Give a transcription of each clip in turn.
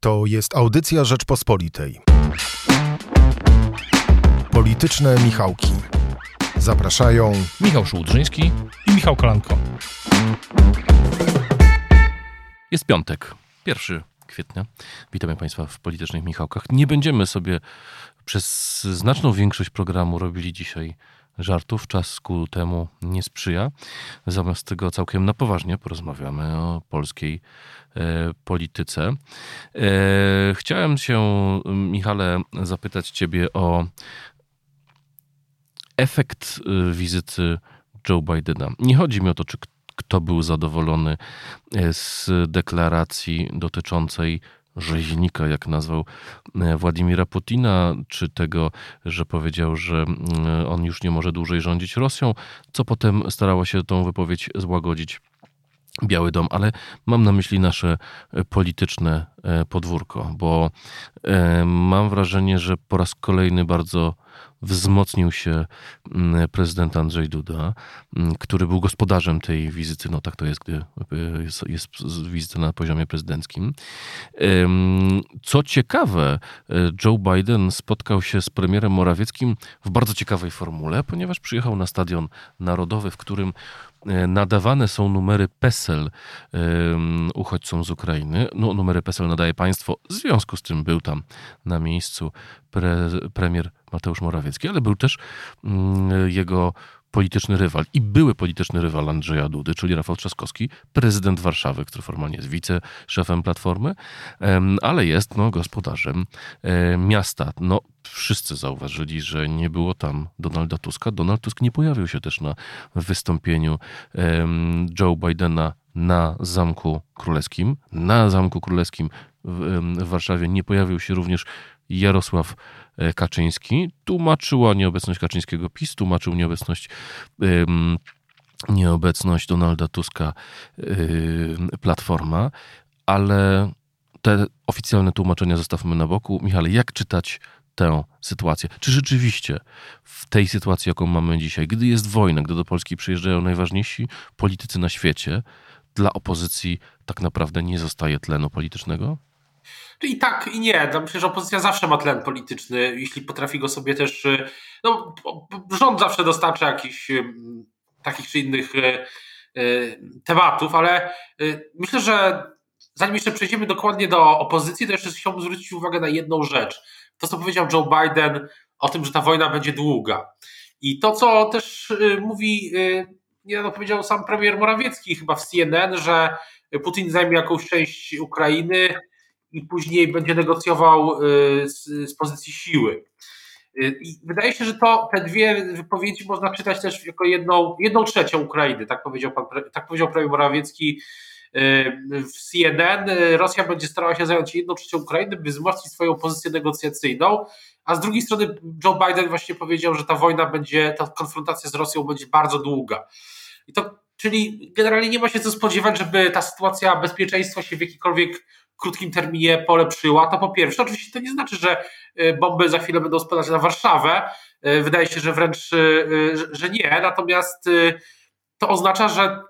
To jest audycja Rzeczpospolitej. Polityczne Michałki. Zapraszają Michał Szułdrzyński i Michał Kolanko. Jest piątek, 1 kwietnia. Witamy Państwa w Politycznych Michałkach. Nie będziemy sobie przez znaczną większość programu robili dzisiaj żartów. Czas ku temu nie sprzyja. Zamiast tego całkiem na poważnie porozmawiamy o polskiej e, polityce. E, chciałem się, Michale, zapytać Ciebie o efekt e, wizyty Joe Bidena. Nie chodzi mi o to, czy kto był zadowolony e, z deklaracji dotyczącej rzeźnika, jak nazwał e, Władimira Putina, czy tego, że powiedział, że on już nie może dłużej rządzić Rosją, co potem starało się tą wypowiedź złagodzić. Biały Dom, ale mam na myśli nasze polityczne podwórko, bo mam wrażenie, że po raz kolejny bardzo wzmocnił się mm, prezydent Andrzej Duda, mm, który był gospodarzem tej wizyty. No tak to jest, gdy jest, jest wizyta na poziomie prezydenckim. Co ciekawe, Joe Biden spotkał się z premierem Morawieckim w bardzo ciekawej formule, ponieważ przyjechał na stadion narodowy, w którym nadawane są numery PESEL uchodźcom z Ukrainy. No, numery PESEL nadaje państwo, w związku z tym był tam na miejscu pre, premier Mateusz Morawiecki, ale był też mm, jego polityczny rywal i były polityczny rywal Andrzeja Dudy, czyli Rafał Trzaskowski, prezydent Warszawy, który formalnie jest wiceszefem Platformy, ale jest no, gospodarzem miasta. No, wszyscy zauważyli, że nie było tam Donalda Tuska. Donald Tusk nie pojawił się też na wystąpieniu Joe Bidena na Zamku Królewskim. Na Zamku Królewskim w Warszawie nie pojawił się również Jarosław e, Kaczyński. Tłumaczyła nieobecność Kaczyńskiego PiS, tłumaczył nieobecność nieobecność Donalda Tuska Platforma, ale te oficjalne tłumaczenia zostawmy na boku. Michale, jak czytać tę sytuację? Czy rzeczywiście w tej sytuacji, jaką mamy dzisiaj, gdy jest wojna, gdy do Polski przyjeżdżają najważniejsi politycy na świecie, dla opozycji tak naprawdę nie zostaje tlenu politycznego? I tak, i nie. No, myślę, że opozycja zawsze ma tlen polityczny, jeśli potrafi go sobie też. Y, no, rząd zawsze dostarcza jakichś y, takich czy innych y, tematów, ale myślę, że zanim jeszcze przejdziemy dokładnie do opozycji, to jeszcze chciałbym zwrócić uwagę na jedną rzecz. To, co powiedział Joe Biden o tym, że ta wojna będzie długa. I to, co też mówi, niedawno powiedział sam premier Morawiecki chyba w CNN, że Putin zajmie jakąś część Ukrainy, i później będzie negocjował y, z, z pozycji siły. Y, I wydaje się, że to te dwie wypowiedzi można czytać też jako jedną, jedną trzecią Ukrainy, tak powiedział, pan, tak powiedział premier Morawiecki y, w CNN. Rosja będzie starała się zająć jedną trzecią Ukrainy, by wzmocnić swoją pozycję negocjacyjną, a z drugiej strony Joe Biden właśnie powiedział, że ta wojna będzie, ta konfrontacja z Rosją będzie bardzo długa. I to, czyli generalnie nie ma się co spodziewać, żeby ta sytuacja bezpieczeństwa się w jakikolwiek krótkim terminie polepszyła, to po pierwsze, oczywiście to nie znaczy, że y, bomby za chwilę będą spadać na Warszawę. Y, wydaje się, że wręcz, y, że nie. Natomiast to oznacza, że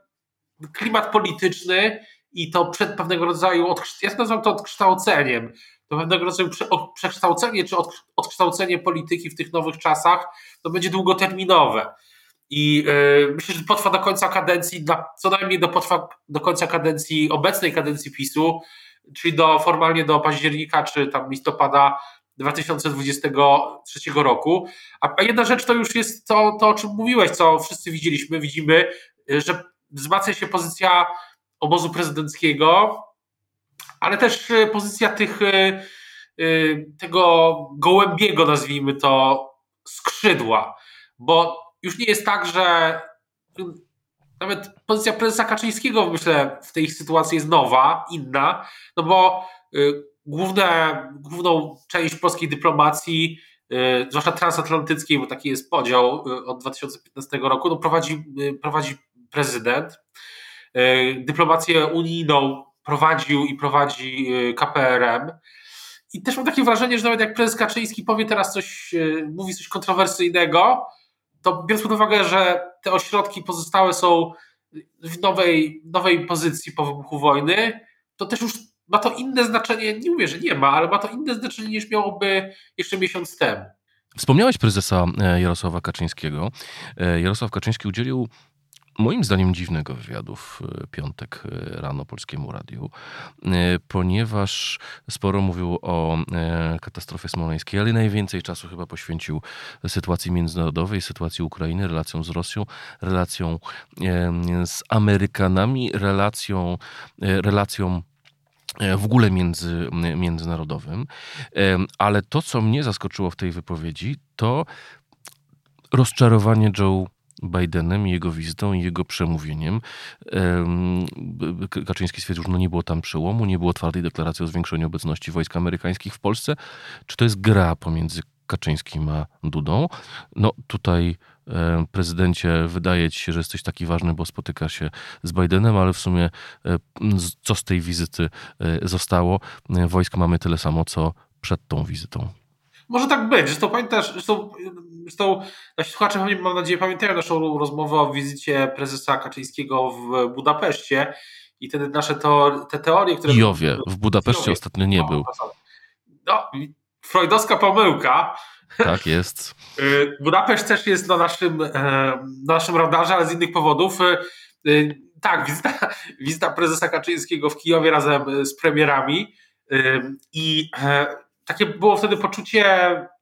klimat polityczny i to przed pewnego rodzaju, ja nazywam to odkształceniem, to pewnego rodzaju przekształcenie czy odkształcenie polityki w tych nowych czasach, to będzie długoterminowe. I myślę, że potrwa do końca kadencji, co najmniej do, potrwa do końca kadencji, obecnej kadencji PiSu, czyli do, formalnie do października czy tam listopada 2023 roku. A jedna rzecz to już jest to, to, o czym mówiłeś, co wszyscy widzieliśmy, widzimy, że wzmacnia się pozycja obozu prezydenckiego, ale też pozycja tych, y, y, tego gołębiego, nazwijmy to, skrzydła, bo już nie jest tak, że nawet pozycja prezesa Kaczyńskiego, myślę, w tej sytuacji jest nowa, inna, no bo y, główne, główną część polskiej dyplomacji, y, zwłaszcza transatlantyckiej, bo taki jest podział y, od 2015 roku, no prowadzi, y, prowadzi prezydent. Y, dyplomację unijną prowadził i prowadzi y, KPRM. I też mam takie wrażenie, że nawet jak prezes Kaczyński powie teraz coś, mówi coś kontrowersyjnego, to biorąc pod uwagę, że te ośrodki pozostałe są w nowej, nowej pozycji po wybuchu wojny, to też już ma to inne znaczenie, nie mówię, że nie ma, ale ma to inne znaczenie niż miałoby jeszcze miesiąc temu. Wspomniałeś prezesa e, Jarosława Kaczyńskiego. E, Jarosław Kaczyński udzielił moim zdaniem dziwnego wywiadu w e, piątek rano Polskiemu Radiu, ponieważ sporo mówił o katastrofie smoleńskiej, ale najwięcej czasu chyba poświęcił sytuacji międzynarodowej, sytuacji Ukrainy, relacją z Rosją, relacją z Amerykanami, relacją E, w ogóle między, międzynarodowym. E, ale to, co mnie zaskoczyło w tej wypowiedzi, to rozczarowanie Joe Bidenem, jego wizytą i jego przemówieniem. Kaczyński stwierdził, że no nie było tam przełomu, nie było twardej deklaracji o zwiększeniu obecności wojsk amerykańskich w Polsce. Czy to jest gra pomiędzy Kaczyńskim a Dudą? No tutaj prezydencie, wydaje ci się, że jesteś taki ważny, bo spotyka się z Bidenem, ale w sumie co z tej wizyty e, zostało? Wojsk mamy tyle samo, co przed tą wizytą. Może tak być. Zresztą pamiętasz, zresztą, zresztą nasi słuchacze, mam nadzieję, pamiętają naszą rozmowę o wizycie prezesa Kaczyńskiego w Budapeszcie i te nasze te teorie, które... Jowie, w Budapeszcie ostatnio nie był. No, freudowska pomyłka, tak jest. Y, Budapeszt też jest na naszym, e, na naszym radarze, ale z innych powodów. Y, y, tak, wizyta, wizyta prezesa Kaczyńskiego w Kijowie razem z premierami i e, takie było wtedy poczucie,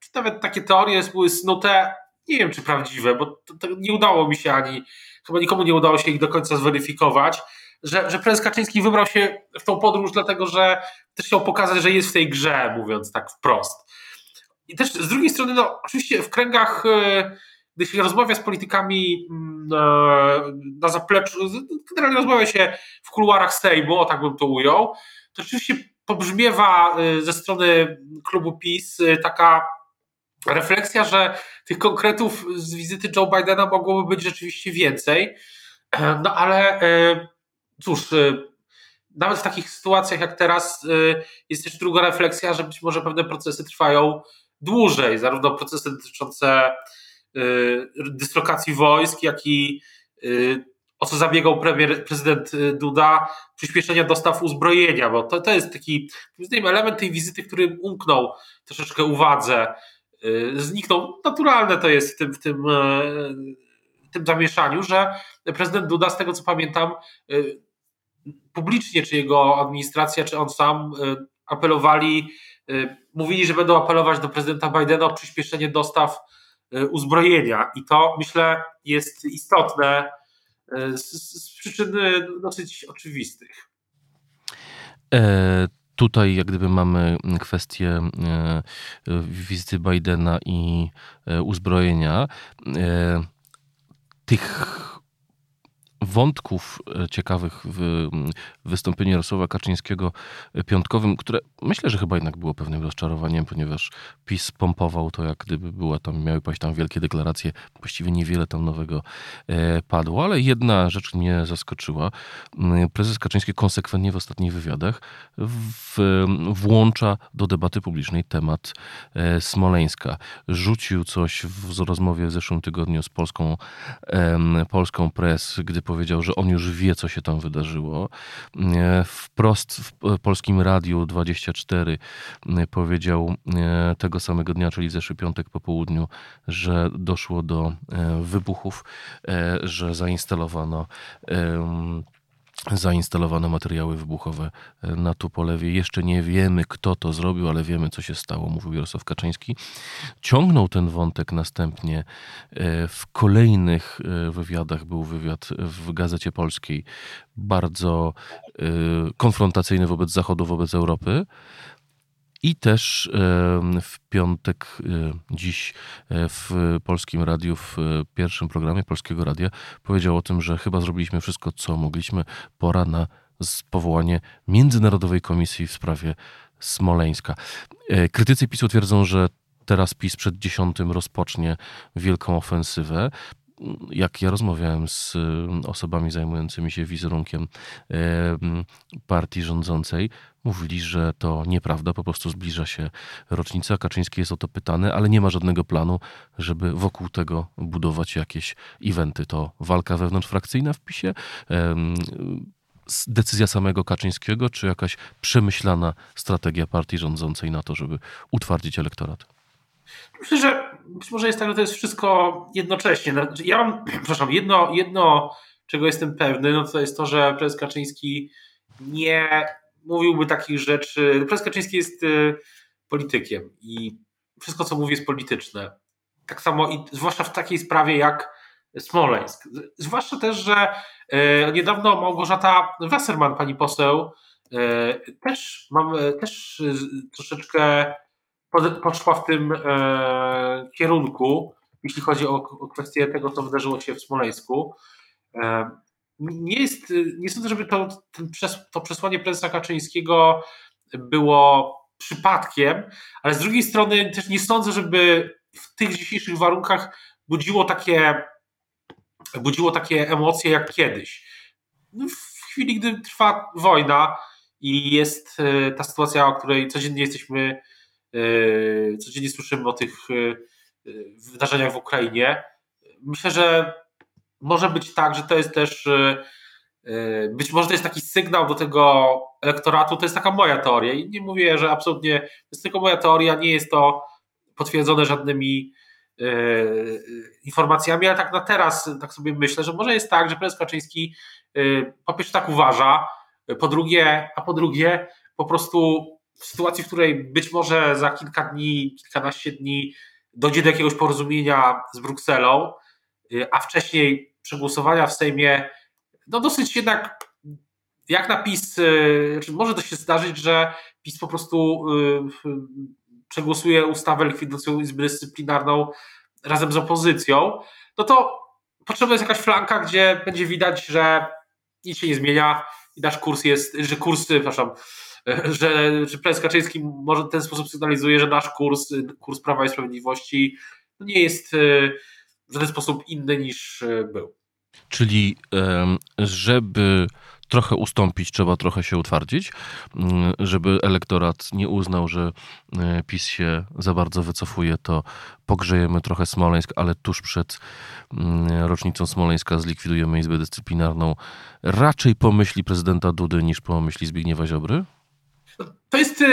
czy nawet takie teorie były snute, nie wiem czy prawdziwe, bo to, to nie udało mi się ani, chyba nikomu nie udało się ich do końca zweryfikować, że, że prezes Kaczyński wybrał się w tą podróż dlatego, że też chciał pokazać, że jest w tej grze, mówiąc tak wprost. I też z drugiej strony, no oczywiście w kręgach, e, gdy się rozmawia z politykami mm, na, na zapleczu, generalnie rozmawia się w kuluarach Sejmu, o tak bym to ujął, to oczywiście pobrzmiewa e, ze strony klubu PiS e, taka refleksja, że tych konkretów z wizyty Joe Bidena mogłoby być rzeczywiście więcej. No ale cóż, nawet w takich sytuacjach jak teraz jest też druga refleksja, że być może pewne procesy trwają dłużej, zarówno procesy dotyczące y, dyslokacji wojsk, jak i y, o co zabiegał premier, prezydent y, Duda, przyspieszenia dostaw uzbrojenia, bo to, to jest taki element tej wizyty, który umknął troszeczkę uwadze, zniknął. Naturalne to jest w tym, w tym, w tym zamieszaniu, że prezydent Duda, z tego co pamiętam, publicznie, czy jego administracja, czy on sam apelowali Y, mówili, że będą apelować do prezydenta Bidena o przyspieszenie dostaw y, uzbrojenia. I to myślę jest istotne y, z, z przyczyn dosyć oczywistych. E, tutaj jak gdyby mamy kwestię e, wizyty Bidena i e, uzbrojenia. E, tych wątków e, ciekawych w wystąpieniu Jarosława Kaczyńskiego e, piątkowym, które myślę, że chyba jednak było pewnym rozczarowaniem, ponieważ PiS pompował to, jak gdyby była tam, miały paść tam wielkie deklaracje, właściwie niewiele tam nowego e, padło, ale jedna rzecz mnie zaskoczyła. Prezes Kaczyński konsekwentnie w ostatnich wywiadach w, włącza do debaty publicznej temat Smoleńska. Rzucił coś w rozmowie w zeszłym tygodniu z polską, polską press, gdy powiedział, że on już wie, co się tam wydarzyło. E, wprost w polskim Radiu 24 e, powiedział e, tego samego dnia, czyli zeszły piątek po południu, że doszło do wybuchów, że zainstalowano zainstalowane materiały wybuchowe e, na Tupolewie. Jeszcze nie wiemy, kto to zrobił, ale wiemy, co się stało, mówił Jarosław Kaczyński. Ciągnął ten wątek następnie e, w kolejnych e, wywiadach. Był wywiad w Gazecie Polskiej, bardzo konfrontacyjny wobec Zachodu, wobec Europy. I też w piątek, dziś e, w Polskim Radiu, w pierwszym programie Polskiego Radia, powiedział o tym, że chyba zrobiliśmy wszystko, co mogliśmy. Pora na powołanie Międzynarodowej Komisji w sprawie Smoleńska. E, krytycy PiSu twierdzą, że teraz PiS przed dziesiątym rozpocznie wielką ofensywę jak ja rozmawiałem z osobami zajmującymi się wizerunkiem partii rządzącej, mówili, że to nieprawda, po prostu zbliża się rocznica. Kaczyński jest o to pytany, ale nie ma żadnego planu, żeby wokół tego budować jakieś eventy. To walka wewnątrzfrakcyjna w PiSie, decyzja samego Kaczyńskiego, czy jakaś przemyślana strategia partii rządzącej na to, żeby utwardzić elektorat? Myślę, że być może jest tak, że to jest wszystko jednocześnie. Znaczy, ja mam, przepraszam, jedno, jedno czego jestem pewny, no to jest to, że prezes Kaczyński nie mówiłby takich rzeczy. Prezes Kaczyński jest y, politykiem i wszystko, co mówi, jest polityczne. Tak samo i zwłaszcza w takiej sprawie jak Smoleńsk. Zwłaszcza też, że y, niedawno Małgorzata Wasserman, pani poseł, y, też mam też troszeczkę poszła w tym kierunku, jeśli chodzi o, o kwestię tego, co wydarzyło się w Smoleńsku. Nie, jest, nie sądzę, żeby to, to przesłanie prezesa Kaczyńskiego było przypadkiem, ale z drugiej strony też nie sądzę, żeby w tych dzisiejszych warunkach budziło takie, budziło takie emocje jak kiedyś. No, w chwili, gdy trwa wojna i jest e, ta sytuacja, o której codziennie jesteśmy, e, codziennie słyszymy o tych e, wydarzeniach w Ukrainie, myślę, że może być tak, że to jest też być może to jest taki sygnał do tego elektoratu, to jest taka moja teoria. I nie mówię, że absolutnie, to jest tylko moja teoria, nie jest to potwierdzone żadnymi informacjami, ale tak na teraz tak sobie myślę, że może jest tak, że prezes Kaczyński po pierwsze tak uważa, po drugie, a po drugie po prostu w sytuacji, w której być może za kilka dni, kilkanaście dni dojdzie do jakiegoś porozumienia z Brukselą, Y, a wcześniej przegłosowania w Sejmie, no dosyć jednak jak na PiS, y, znaczy może to się zdarzyć, że PiS po prostu y, przegłosuje ustawę likwidującą Izbę Dyscyplinarną razem z opozycją, no to potrzebna jest jakaś flanka, gdzie będzie widać, że nic się nie zmienia i nasz kurs jest, że kurs, przepraszam, że, że prezes Kaczyński może w ten sposób sygnalizuje, że nasz kurs, kurs Prawa i Sprawiedliwości nie jest w żaden sposób inny niż e, był. Czyli, żeby trochę ustąpić, trzeba trochę się utwardzić, mm, żeby elektorat nie uznał, że e, PiS się za bardzo wycofuje, to pogrzejemy trochę Smoleńsk, ale tuż przed mm, rocznicą Smoleńska zlikwidujemy Izbę Dyscyplinarną. Raczej pomyśli prezydenta Dudy niż pomyśli Zbigniewa Ziobry? To jest, e,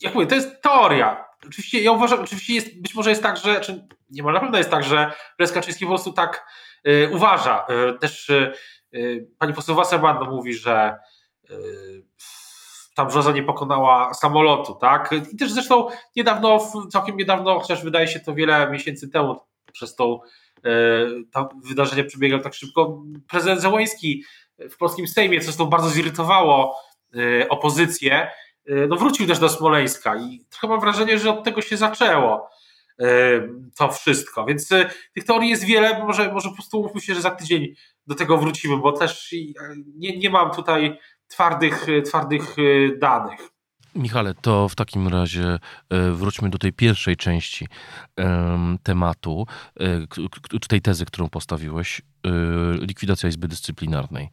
jak mówię, to jest teoria. Oczywiście ja uważam, oczywiście jest, być może jest tak, że, czy nie ma na pewno jest tak, że prezes Kaczyński po prostu tak y, uważa. Y, też y, pani poseł Wasserman mówi, że tam brzoza nie pokonała samolotu, tak? I też zresztą niedawno, całkiem niedawno, chociaż wydaje się to wiele miesięcy temu, przez to wydarzenie przebiegało tak szybko, prezydent Zełański w polskim Sejmie, co zresztą bardzo zirytowało opozycję, no wrócił też do Smoleńska i trochę mam wrażenie, że od tego się zaczęło e, to wszystko. Więc e, tych teorii jest wiele, może, może po prostu mówmy się, że za tydzień do tego wrócimy, bo też nie, nie mam tutaj twardych, twardych danych. Michale, to w takim razie wróćmy do tej pierwszej części tematu, tej tezy, którą postawiłeś, likwidacja Izby Dyscyplinarnej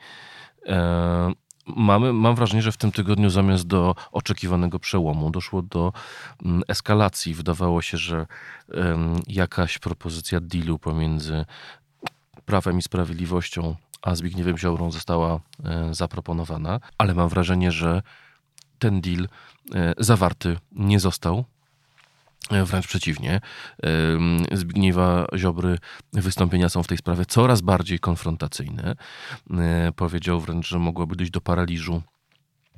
mamy, mam wrażenie, że w tym tygodniu zamiast do oczekiwanego przełomu doszło do mm, eskalacji. Wydawało się, że jakaś propozycja dealu pomiędzy Prawem i Sprawiedliwością a Zbigniewem Ziobrą została e, zaproponowana, ale mam wrażenie, że ten deal e, zawarty nie został. E, wręcz przeciwnie. Zbigniewa Ziobry wystąpienia są w tej sprawie coraz bardziej konfrontacyjne. E, powiedział wręcz, że mogłoby dojść do paraliżu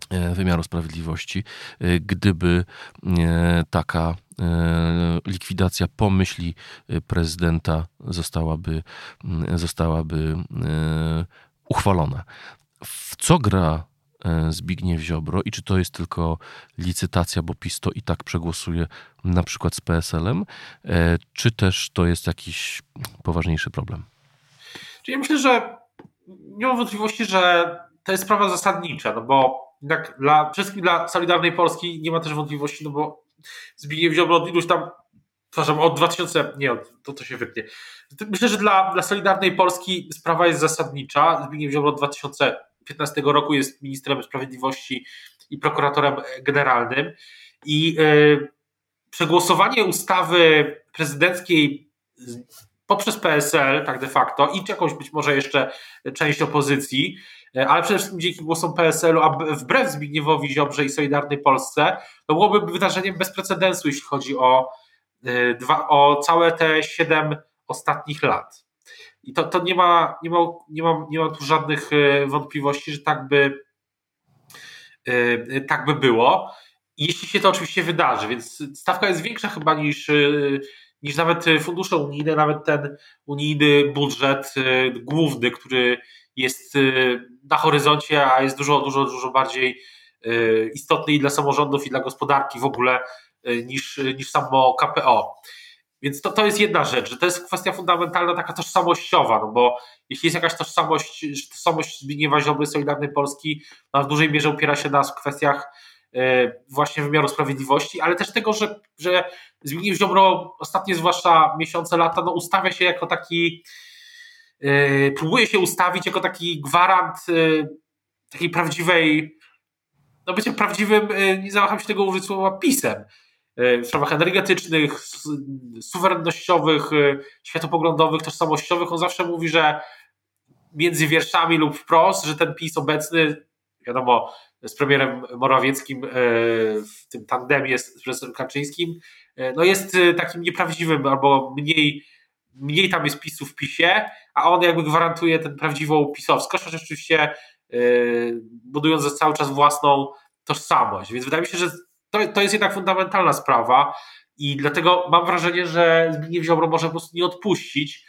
e, wymiaru sprawiedliwości, gdyby taka likwidacja pomyśli prezydenta zostałaby, zostałaby uchwalona. W co gra E, Zbigniew Ziobro i czy to jest tylko licytacja, bo PiS to i tak przegłosuje na przykład z PSL-em, e, czy też to jest jakiś poważniejszy problem? Ja myślę, że nie mam wątpliwości, że to jest sprawa zasadnicza, no bo jednak dla, wszystkim dla Solidarnej Polski nie ma też wątpliwości, no bo Zbigniew Ziobro od iluś tam przepraszam, od 2000, nie, to to się wytnie. Myślę, że dla, dla Solidarnej Polski sprawa jest zasadnicza. Zbigniew Ziobro od 2000 2015 roku jest ministrem sprawiedliwości i prokuratorem generalnym. I e, przegłosowanie ustawy prezydenckiej poprzez PSL, tak de facto, i jakąś być może jeszcze część opozycji, ale przede wszystkim dzięki głosom PSL-u, a wbrew Zbigniewowi Ziobrze i Solidarnej Polsce, to byłoby wydarzeniem bez precedensu, jeśli chodzi o, dwa, o całe te siedem ostatnich lat. I to, to nie, ma, nie, ma, nie, ma, nie ma tu żadnych wątpliwości, że tak by, tak by było jeśli się to oczywiście wydarzy, więc stawka jest większa chyba niż, niż nawet fundusze unijne, nawet ten unijny budżet główny, który jest na horyzoncie, a jest dużo, dużo, dużo bardziej istotny i dla samorządów, i dla gospodarki w ogóle niż, niż samo KPO. Więc to, to jest jedna rzecz, że to jest kwestia fundamentalna, taka tożsamościowa, no bo jeśli jest jakaś tożsamość, tożsamość Zbigniewa Ziobry, Solidarnej Polski, ona w dużej mierze opiera się na kwestiach E, właśnie wymiaru sprawiedliwości, ale też tego, że, że Zbigniew Ziobro ostatnie zwłaszcza miesiące, lata no ustawia się jako taki e, próbuje się ustawić jako taki gwarant e, takiej prawdziwej no bycie prawdziwym, nie zawaham się tego użyć słowa pisem w sprawach energetycznych, suwerennościowych, światopoglądowych, tożsamościowych. On zawsze mówi, że między wierszami lub wprost, że ten PiS obecny, wiadomo, z premierem Morawieckim e, w tym tandemie z prezydentem Kaczyńskim, e, no jest e, takim nieprawdziwym albo mniej, mniej tam jest PiSu w PiSie, a on jakby gwarantuje tę prawdziwą pisowskość, chociaż oczywiście budując cały czas własną tożsamość. Więc wydaje mi się, że to, to jest jednak fundamentalna sprawa i dlatego mam wrażenie, że Zbigniew Ziobro może po prostu nie odpuścić,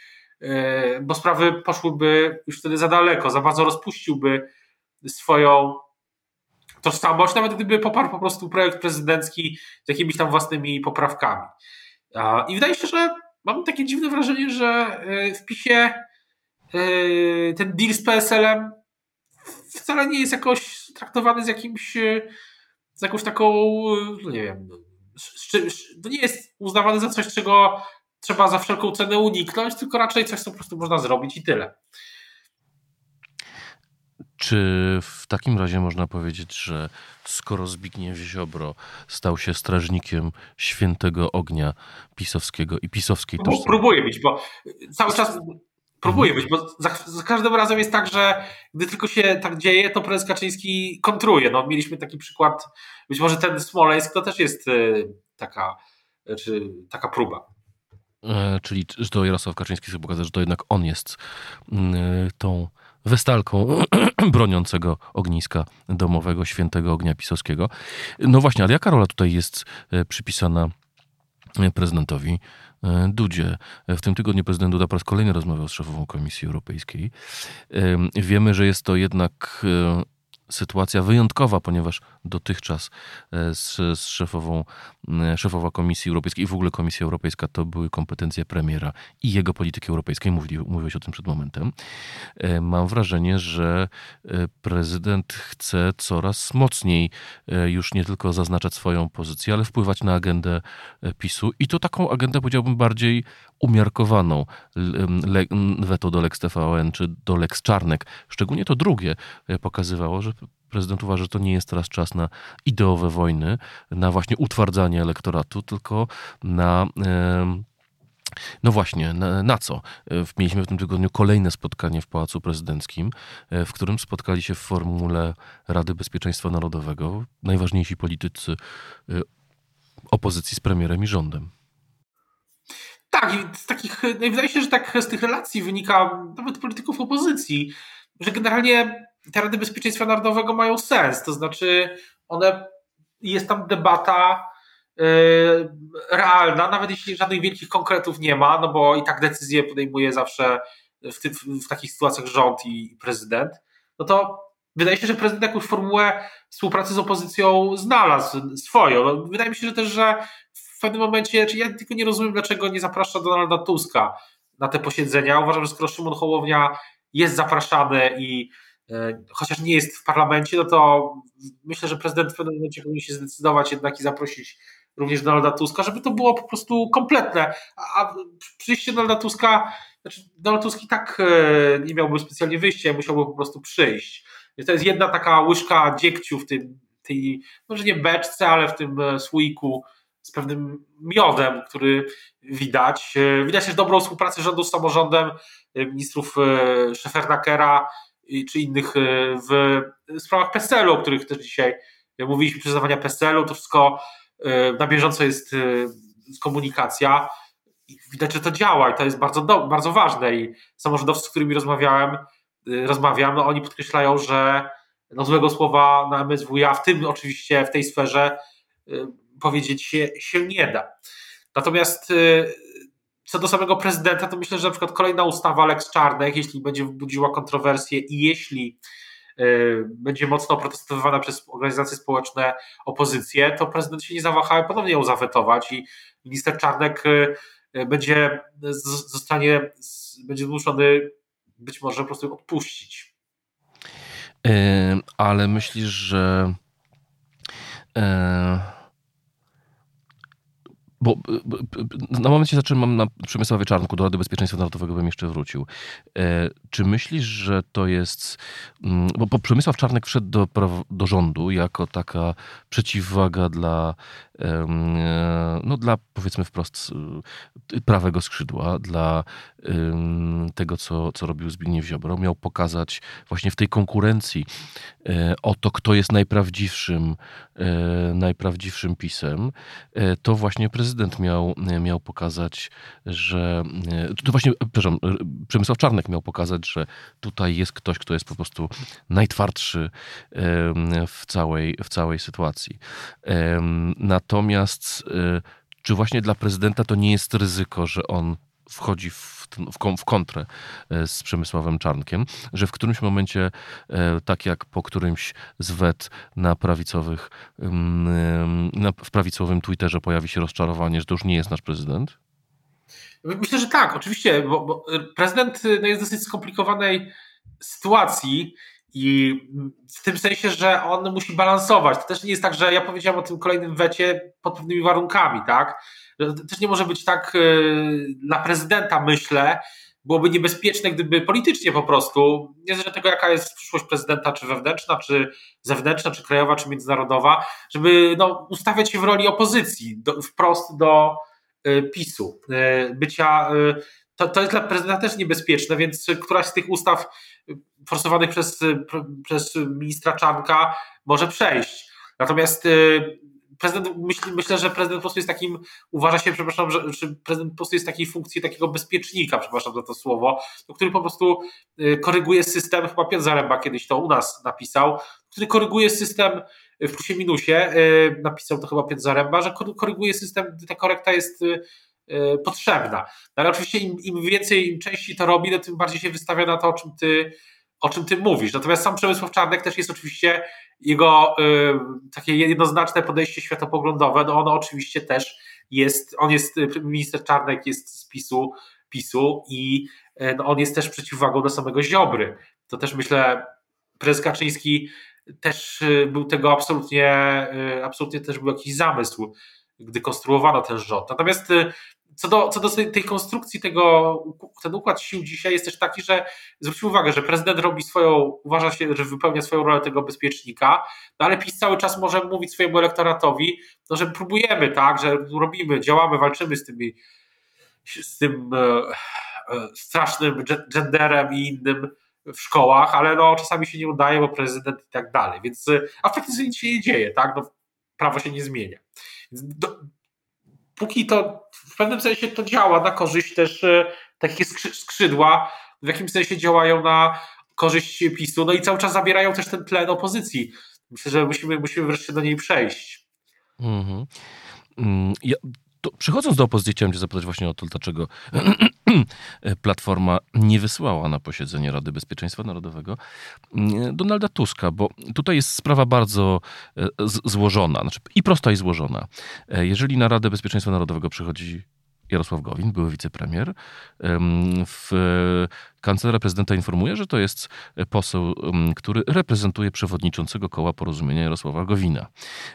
bo sprawy poszłyby już wtedy za daleko, za bardzo rozpuściłby swoją tożsamość, nawet gdyby poparł po prostu projekt prezydencki z jakimiś tam własnymi poprawkami. I wydaje się, że mam takie dziwne wrażenie, że e, w PiSie e, ten deal z PSL-em wcale nie jest jakoś traktowany z jakimś e, z jakąś taką, no nie wiem, to nie jest uznawany za coś, czego trzeba za wszelką cenę uniknąć, tylko raczej coś, co po prostu można zrobić i tyle. Czy w takim razie można powiedzieć, że skoro Zbigniew Ziobro stał się strażnikiem świętego ognia pisowskiego i pisowskiej tożsamości? Próbuję być, bo cały czas próbuję być, bo za, za, każdym razem jest tak, że gdy tylko się tak dzieje, to prezes Kaczyński kontruje. No, mieliśmy taki przykład, być może ten Smoleńsk to też jest y, taka, czy taka próba. E, czyli że to Jarosław Kaczyński sobie pokazał, że to jednak on jest y, tą westalką broniącego ogniska domowego, świętego ognia pisowskiego. No właśnie, ale jaka rola tutaj jest e, przypisana prezydentowi e, Dudzie. W tym tygodniu prezydent Duda po raz kolejny rozmawiał z szefową Komisji Europejskiej. Wiemy, że jest to jednak sytuacja wyjątkowa, ponieważ dotychczas e, z, z szefową, e, szefowa Komisji Europejskiej i w ogóle Komisja Europejska to były kompetencje premiera i jego polityki europejskiej. Mówili, mówiłeś o tym przed momentem. E, mam wrażenie, że prezydent chce coraz mocniej już nie tylko zaznaczać swoją pozycję, ale wpływać na agendę PiSu i to taką agendę powiedziałbym bardziej umiarkowaną. Le, weto do Lex TVN czy do Lex Czarnek. Szczególnie to drugie pokazywało, że prezydent uważa, że to nie jest teraz czas na ideowe wojny, na właśnie utwardzanie elektoratu, tylko na. No właśnie, na, na, co? Mieliśmy w tym tygodniu kolejne spotkanie w Pałacu Prezydenckim, w którym spotkali się w formule Rady Bezpieczeństwa Narodowego najważniejsi politycy y, opozycji z premierem i rządem. Tak, i z takich, no wydaje się, że tak z tych relacji wynika nawet polityków opozycji, że generalnie te Rady Bezpieczeństwa Narodowego mają sens, to znaczy one, jest tam debata yy, realna, nawet jeśli żadnych wielkich konkretów nie ma, no bo i tak decyzje podejmuje zawsze w, ty, w takich sytuacjach rząd i, prezydent, no to wydaje się, że prezydent jakąś formułę współpracy z opozycją znalazł swoją. No, wydaje mi się, że też, że w pewnym momencie, czy ja tylko nie rozumiem, dlaczego nie zaprasza Donalda Tuska na te posiedzenia. Uważam, że skoro Szymon Hołownia jest zapraszany i E, chociaż nie jest w parlamencie, no to myślę, że prezydent w pewnym momencie powinien się zdecydować jednak i zaprosić również Donalda Tuska, żeby to było po prostu kompletne. A przyjście Donalda Tuska, znaczy Donald Tusk i tak e, nie miałby specjalnie wyjścia, musiałby po prostu przyjść. To jest jedna taka łyżka dziegciu w tym, tej, może nie beczce, ale w tym e, słoiku z pewnym miodem, który widać. Widać też dobrą współpracę rządu z samorządem, ministrów Szefernakera, czy innych w sprawach PESEL-u, o których też dzisiaj mówiliśmy, przyznawania PESEL-u, to wszystko na bieżąco jest komunikacja. Widać, że to działa i to jest bardzo, bardzo ważne i samorządowcy, z którymi rozmawiałem, rozmawiam, no oni podkreślają, że no złego słowa na MSWiA, w tym oczywiście w tej sferze powiedzieć się, się nie da. Natomiast co do samego prezydenta, to myślę, że na przykład kolejna ustawa Lex Czarnek, jeśli będzie budziła kontrowersję i jeśli y, będzie mocno protestowana przez organizacje społeczne opozycję, to prezydent się nie zawaha ponownie ją zawetować i minister Czarnek y, będzie zostanie, będzie zmuszony być może po prostu odpuścić. Ale myślisz, że bo na momencie zaczynam na Przemysławie Czarnku, do Rady Bezpieczeństwa Narodowego bym jeszcze wrócił. E, czy myślisz, że to jest... Mm, bo, bo Przemysław Czarnek wszedł do, do rządu jako taka przeciwwaga dla no dla powiedzmy wprost y, prawego skrzydła, dla tego, co, co robił Zbigniew Ziobro. Miał pokazać właśnie w tej konkurencji e, o to, kto jest najprawdziwszym, e, najprawdziwszym pisem, e, to właśnie prezydent miał, miał pokazać, że to właśnie, przepraszam, Przemysław Czarnek miał pokazać, że tutaj jest ktoś, kto jest po prostu najtwardszy w całej, w całej sytuacji. Natomiast y, czy właśnie dla prezydenta to nie jest ryzyko, że on wchodzi w, w, kontrę y, z Przemysławem Czarnkiem, że w którymś momencie, y, tak jak po którymś z wet na prawicowych, w prawicowym Twitterze pojawi się rozczarowanie, że to już nie jest nasz prezydent? Myślę, że tak, oczywiście, bo, bo prezydent no, jest w dosyć skomplikowanej sytuacji i w tym sensie, że on musi balansować. To też nie jest tak, że ja powiedziałem o tym kolejnym wecie pod pewnymi warunkami, tak? To też nie może być tak y, dla prezydenta, myślę, byłoby niebezpieczne, gdyby politycznie po prostu, niezależnie od tego, jaka jest przyszłość prezydenta, czy wewnętrzna, czy zewnętrzna, czy krajowa, czy międzynarodowa, żeby no, ustawiać się w roli opozycji, do, wprost do y, PiSu, y, bycia. To, to jest dla prezydenta też niebezpieczne, więc któraś z tych ustaw forsowanych przez, przez ministra Czanka może przejść. Natomiast y, prezydent, myśl, myślę, że prezydent po prostu jest takim, uważa się, przepraszam, że, prezydent po prostu jest takiej funkcji takiego bezpiecznika, przepraszam za to słowo, który po prostu y, koryguje system, chyba Piotr Zaręba kiedyś to u nas napisał, który koryguje system w plusie minusie, y, napisał to chyba Piotr Zaręba, że koryguje system, ta korekta jest potrzebna. No ale oczywiście im, im więcej, im częściej to robi, no tym bardziej się wystawia na to, o czym ty o czym ty mówisz. Natomiast sam Przemysław Czarnek też jest oczywiście jego y, takie jednoznaczne podejście światopoglądowe, no ono oczywiście też jest, on jest, y, minister Czarnek jest z PiSu, PiSu i y, no on jest też przeciwwagą do samego Ziobry. To też myślę, prezes Kaczyński też y, był tego absolutnie, y, absolutnie też był jakiś zamysł, gdy konstruowano ten rząd. Natomiast co do, co do tej konstrukcji tego, ten układ sił dzisiaj jest też taki, że zwróćmy uwagę, że prezydent robi swoją, uważa się, że wypełnia swoją rolę tego bezpiecznika, no ale PiS cały czas może mówić swojemu elektoratowi, no, że próbujemy, tak, że robimy, działamy, walczymy z tymi, z tym e, e, strasznym genderem i innym w szkołach, ale no czasami się nie udaje, bo prezydent i tak dalej, więc e, a w praktyce nic się nie dzieje, tak, no prawo się nie zmienia. Do, póki to w pewnym sensie to działa na korzyść też e, takie skrzydła, w jakimś sensie działają na korzyść PiSu, no i cały czas zabierają też ten tlen opozycji. Myślę, że musimy, musimy wreszcie do niej przejść. Mm-hmm. Ja, to przechodząc do opozycji, chciałem cię zapytać właśnie o to, dlaczego Platforma nie wysłała na posiedzenie Rady Bezpieczeństwa Narodowego mm, Donalda Tuska, bo tutaj jest sprawa bardzo e, złożona, znaczy i prosta i złożona. E, jeżeli na Radę Bezpieczeństwa Narodowego przychodzi Jarosław Gowin, były wicepremier. W kancelaria prezydenta informuje, że to jest poseł, który reprezentuje przewodniczącego koła porozumienia Jarosława Gowina.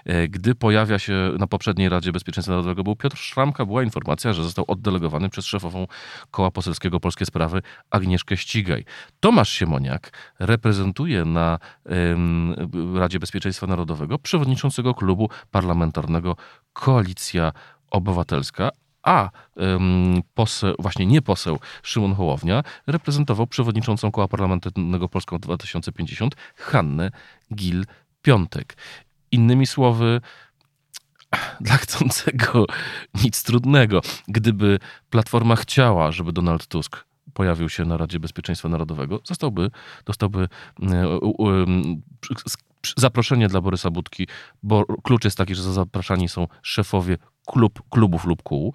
E, gdy pojawia się na poprzedniej Radzie Bezpieczeństwa Narodowego był Piotr Szramka, była informacja, że został oddelegowany przez szefową koła poselskiego Polskie Sprawy Agnieszkę Ścigaj. Tomasz Siemoniak reprezentuje na Radzie Bezpieczeństwa Narodowego przewodniczącego klubu parlamentarnego Koalicja Obywatelska, a poseł, właśnie nie poseł Szymon Hołownia reprezentował przewodniczącą Koła Parlamentarnego Polską 2050 Hannę Gil-Piątek. Innymi słowy, dla chcącego nic trudnego. Gdyby Platforma chciała, żeby Donald Tusk pojawił się na Radzie Bezpieczeństwa Narodowego, zostałby, dostałby zaproszenie dla Borysa Budki, bo klucz jest taki, że zapraszani są szefowie klub, klubów lub kół.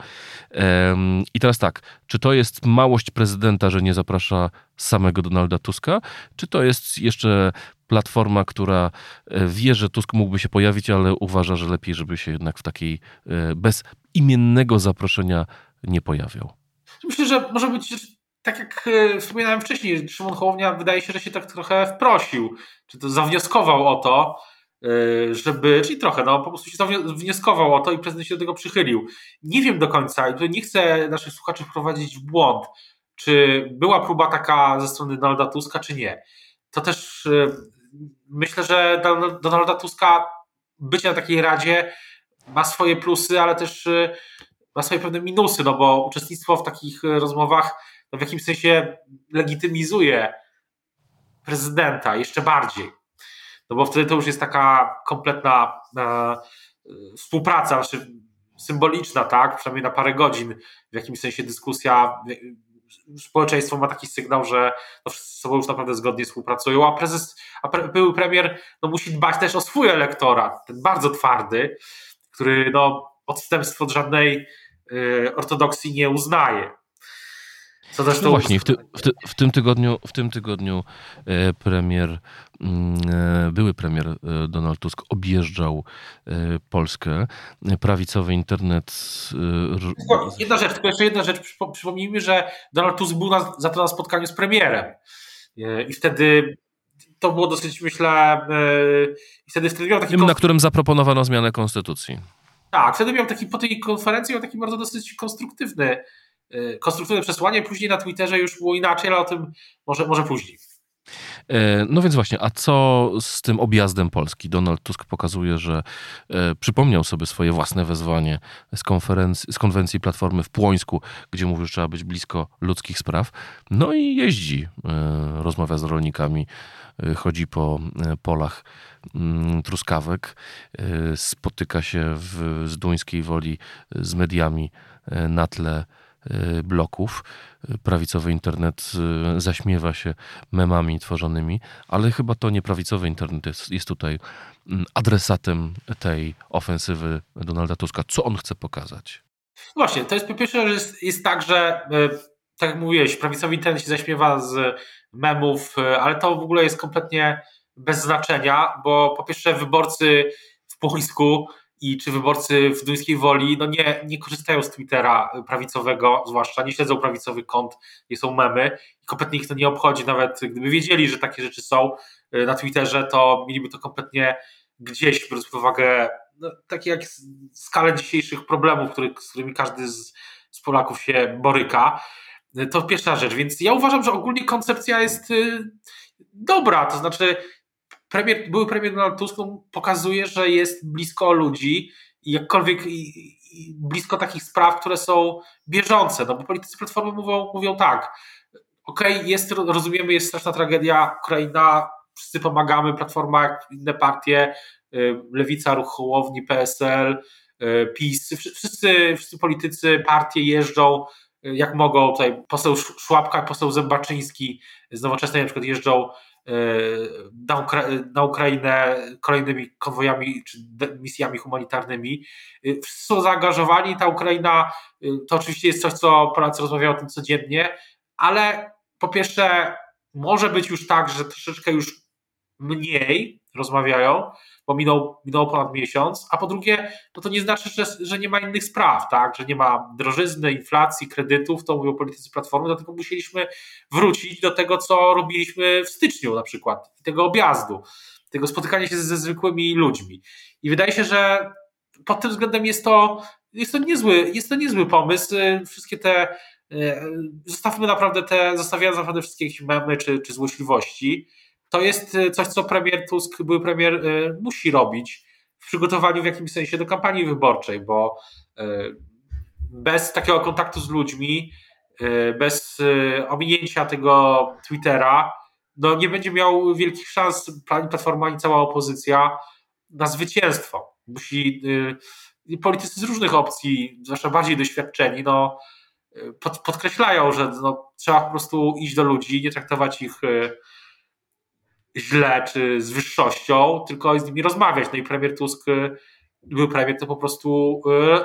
I teraz tak, czy to jest małość prezydenta, że nie zaprasza samego Donalda Tuska, czy to jest jeszcze platforma, która e, wie, że Tusk mógłby się pojawić, ale uważa, że lepiej, żeby się jednak w takiej e, bez imiennego zaproszenia nie pojawiał? Myślę, że może być tak jak e, wspominałem wcześniej, Szymon Hołownia wydaje się, że się tak trochę wprosił, czy to zawnioskował o to, e, żeby, czyli trochę, no po prostu się zawnioskował o to i prezydent się do tego przychylił. Nie wiem do końca i tutaj nie chcę naszych słuchaczy wprowadzić w błąd, czy była próba taka ze strony Donalda Tuska, czy nie. To też e, myślę, że Donalda Tuska bycie na takiej radzie ma swoje plusy, ale też ma swoje pewne minusy, no bo uczestnictwo w takich rozmowach w jakimś sensie legitymizuje prezydenta jeszcze bardziej. No bo wtedy to już jest taka kompletna e, współpraca, znaczy symboliczna, tak? Przynajmniej na parę godzin w jakimś sensie dyskusja. Społeczeństwo ma taki sygnał, że no wszyscy sobą już naprawdę zgodnie współpracują, a prezes, a pre, były premier no musi dbać też o swój elektorat, ten bardzo twardy, który no odstępstw od żadnej y, ortodoksji nie uznaje. Co też no właśnie, w, ty, w, ty, w, tym tygodniu, w tym tygodniu e, premier, mm, e, były premier e, Donald Tusk objeżdżał Polskę. Prawicowy internet. Jedna rzecz, tylko jeszcze jedna rzecz. Przypomnijmy, że Donald Tusk był na, za to na spotkaniu z premierem. I wtedy to było dosyć, myślę, i wtedy, wtedy miał taki. Tym, na którym zaproponowano zmianę konstytucji. Tak, wtedy miał taki po tej konferencji miał taki bardzo dosyć konstruktywny konstruktywne przesłanie, później na Twitterze już było inaczej, ale o tym może, może później. E, no więc właśnie, a co z tym objazdem Polski? Donald Tusk pokazuje, że e, przypomniał sobie swoje własne wezwanie z, konferencji, z konwencji Platformy w Płońsku, gdzie mówił, że trzeba być blisko ludzkich spraw. No i jeździ, e, rozmawia z rolnikami, chodzi po polach mm, truskawek, spotyka się w, z duńskiej woli z mediami na tle Y, bloków. Prawicowy internet y, zaśmiewa się memami tworzonymi, ale chyba to nie prawicowy internet jest, jest tutaj mm, adresatem tej ofensywy Donalda Tuska. Co on chce pokazać? Właśnie, to jest po pierwsze, że jest, jest tak, że y, tak jak mówiłeś, prawicowy internet się zaśmiewa z memów, ale to w ogóle jest kompletnie bez znaczenia, bo po pierwsze wyborcy w Płońsku i czy wyborcy w duńskiej woli no nie, nie korzystają z Twittera prawicowego, zwłaszcza nie śledzą prawicowych kont, nie są memy i kompletnie ich to nie obchodzi, nawet gdyby wiedzieli, że takie rzeczy są y, na Twitterze, to mieliby to kompletnie gdzieś, biorąc pod uwagę no, takie jak skalę dzisiejszych problemów, który, z którymi każdy z, z Polaków się boryka. Y, to pierwsza rzecz, więc ja uważam, że ogólnie koncepcja jest y, dobra, to znaczy premier, były premier Donald Tusk pokazuje, że jest blisko ludzi jakkolwiek i, i blisko takich spraw, które są bieżące, no bo politycy Platformy mówią, mówią tak, okej, okay, jest, rozumiemy, jest straszna tragedia, Ukraina, wszyscy pomagamy, Platforma, jak inne partie, y, Lewica, Ruch Hołowni, PSL, y, PiS, wszyscy, wszyscy politycy, partie jeżdżą y, jak mogą, tutaj poseł Szłapka, poseł Zębaczyński z Nowoczesnej na przykład jeżdżą na, Ukra na Ukrainę kolejnymi konwojami czy misjami humanitarnymi. Są zaangażowani. Ta Ukraina to oczywiście jest coś, co Polacy rozmawiają o tym codziennie, ale po pierwsze, może być już tak, że troszeczkę już mniej rozmawiają, bo minął, minął ponad miesiąc, a po drugie, no to nie znaczy, że, że nie ma innych spraw, tak? że nie ma drożyzny, inflacji, kredytów, to mówią politycy Platformy, dlatego musieliśmy wrócić do tego, co robiliśmy w styczniu na przykład, tego objazdu, tego spotykania się ze zwykłymi ludźmi. I wydaje się, że pod tym względem jest to, jest to, niezły, jest to niezły pomysł. Wszystkie te, e, zostawmy naprawdę te, zostawiając naprawdę wszystkie jakieś memy czy, czy złośliwości, to jest e, coś, co premier Tusk, były premier, e, musi robić w przygotowaniu w jakimś sensie do kampanii wyborczej, bo e, bez takiego kontaktu z ludźmi, bez ominięcia tego Twittera, no nie będzie miał wielkich szans ani Platforma, ani cała opozycja na zwycięstwo. Musi politycy z różnych opcji, zwłaszcza bardziej doświadczeni, no, pod, podkreślają, że no, trzeba po prostu iść do ludzi, nie traktować ich źle czy z wyższością, tylko z nimi rozmawiać. No i premier Tusk, był premier, to po prostu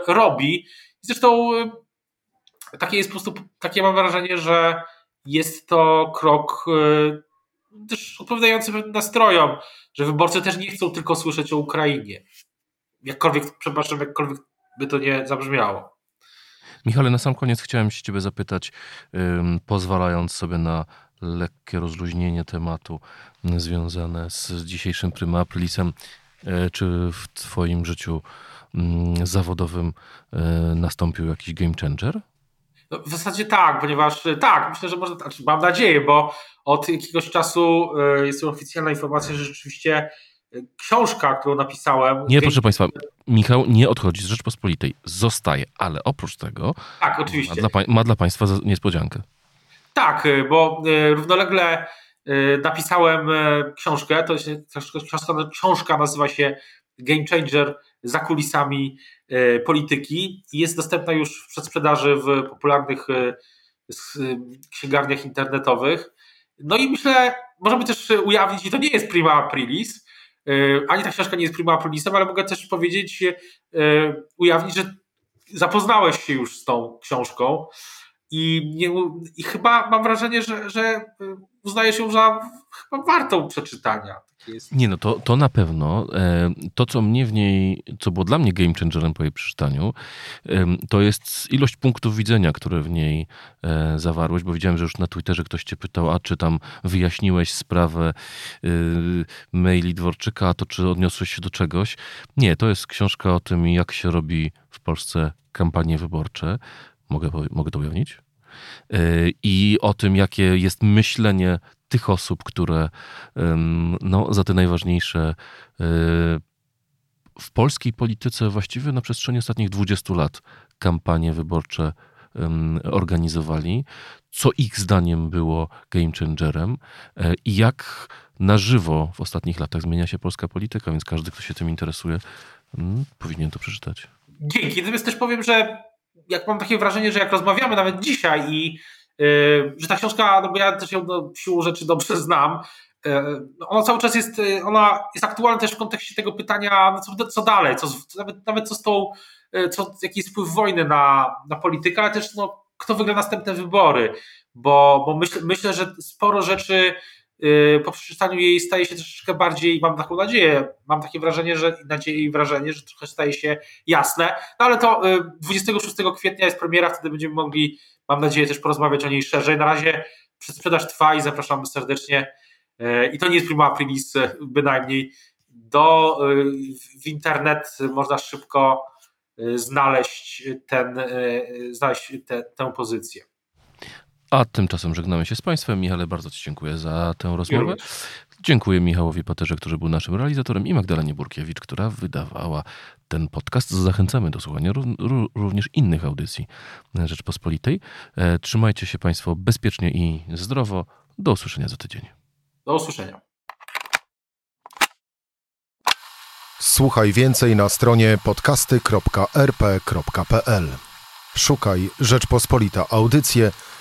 robi. Zresztą takie jest po prostu, takie mam wrażenie, że jest to krok też odpowiadający nastrojom, że wyborcy też nie chcą tylko słyszeć o Ukrainie. Jakkolwiek, przepraszam, jakkolwiek by to nie zabrzmiało. Michale, na sam koniec chciałem się ciebie zapytać, pozwalając sobie na lekkie rozluźnienie tematu związane z dzisiejszym Prima Aprilisem, e, czy w twoim życiu zawodowym e, nastąpił jakiś game changer? No, w zasadzie tak, ponieważ e, tak, myślę, że można, znaczy mam nadzieję, bo od jakiegoś czasu jest oficjalna informacja, że rzeczywiście książka, którą napisałem. Nie, proszę Państwa, Michał nie odchodzi z Rzeczpospolitej, zostaje, ale oprócz tego. Tak, oczywiście. Ma dla, ma dla Państwa niespodziankę. Tak, y, bo y, równolegle y, napisałem książkę. To książka, książka nazywa się Game Changer za kulisami polityki i jest dostępna już w przedsprzedaży w popularnych księgarniach internetowych. No i myślę, możemy też ujawnić, i to nie jest prima aprilis, ani ta książka nie jest prima aprilisem, ale mogę też powiedzieć, ujawnić, że zapoznałeś się już z tą książką i, nie, I chyba mam wrażenie, że, że uznajesz ją za chyba wartą przeczytania. Nie, no to, to na pewno. E, to, co mnie w niej, co było dla mnie game changerem po jej przeczytaniu, to jest ilość punktów widzenia, które w niej e, zawarłeś, bo widziałem, że już na Twitterze ktoś cię pytał, a czy tam wyjaśniłeś sprawę y, maili Dworczyka, a to czy odniosłeś się do czegoś. Nie, to jest książka o tym, jak się robi w Polsce kampanie wyborcze. Mogę, mogę to ujawnić? E, I o tym, jakie jest myślenie tych osób, które no, za te najważniejsze e, w polskiej polityce właściwie na przestrzeni ostatnich 20 lat kampanie wyborcze organizowali, co ich zdaniem było game changerem e, i jak na żywo w ostatnich latach zmienia się polska polityka, więc każdy, kto się tym interesuje, powinien to przeczytać. Dzięki. Natomiast też powiem, że jak mam takie wrażenie, że jak rozmawiamy nawet dzisiaj i yy, że ta książka, no bo ja też ją no, siłą rzeczy dobrze znam, yy, ona cały czas jest, yy, ona jest aktualna też w kontekście tego pytania, no co, co dalej, co, nawet, nawet co z tą, co, jaki jest wpływ wojny na, na politykę, ale też no, kto wygra następne wybory, bo, bo myśl, myślę, że sporo rzeczy Y, po przeczytaniu jej staje się troszeczkę bardziej, mam taką nadzieję, mam takie wrażenie, że nadzieję i wrażenie, że trochę staje się jasne. No ale to 26 y, kwietnia jest premiera, wtedy będziemy mogli, mam nadzieję, też porozmawiać o niej szerzej. Na razie przedsprzedaż trwa i zapraszamy serdecznie. Y, I to nie jest prima aprilis bynajmniej. Do, w internet można szybko znaleźć, ten, znaleźć te, tę pozycję. A tymczasem żegnamy się z Państwem. Michale, bardzo Ci dziękuję za tę rozmowę. Dziękuję Michałowi Paterze, który był naszym realizatorem i Magdalenie Burkiewicz, która wydawała ten podcast. Zachęcamy do słuchania również innych audycji Rzeczpospolitej. E, trzymajcie się Państwo bezpiecznie i zdrowo. Do usłyszenia za tydzień. Do usłyszenia. Słuchaj więcej na stronie podcasty.rp.pl. Szukaj Rzeczpospolita Audycje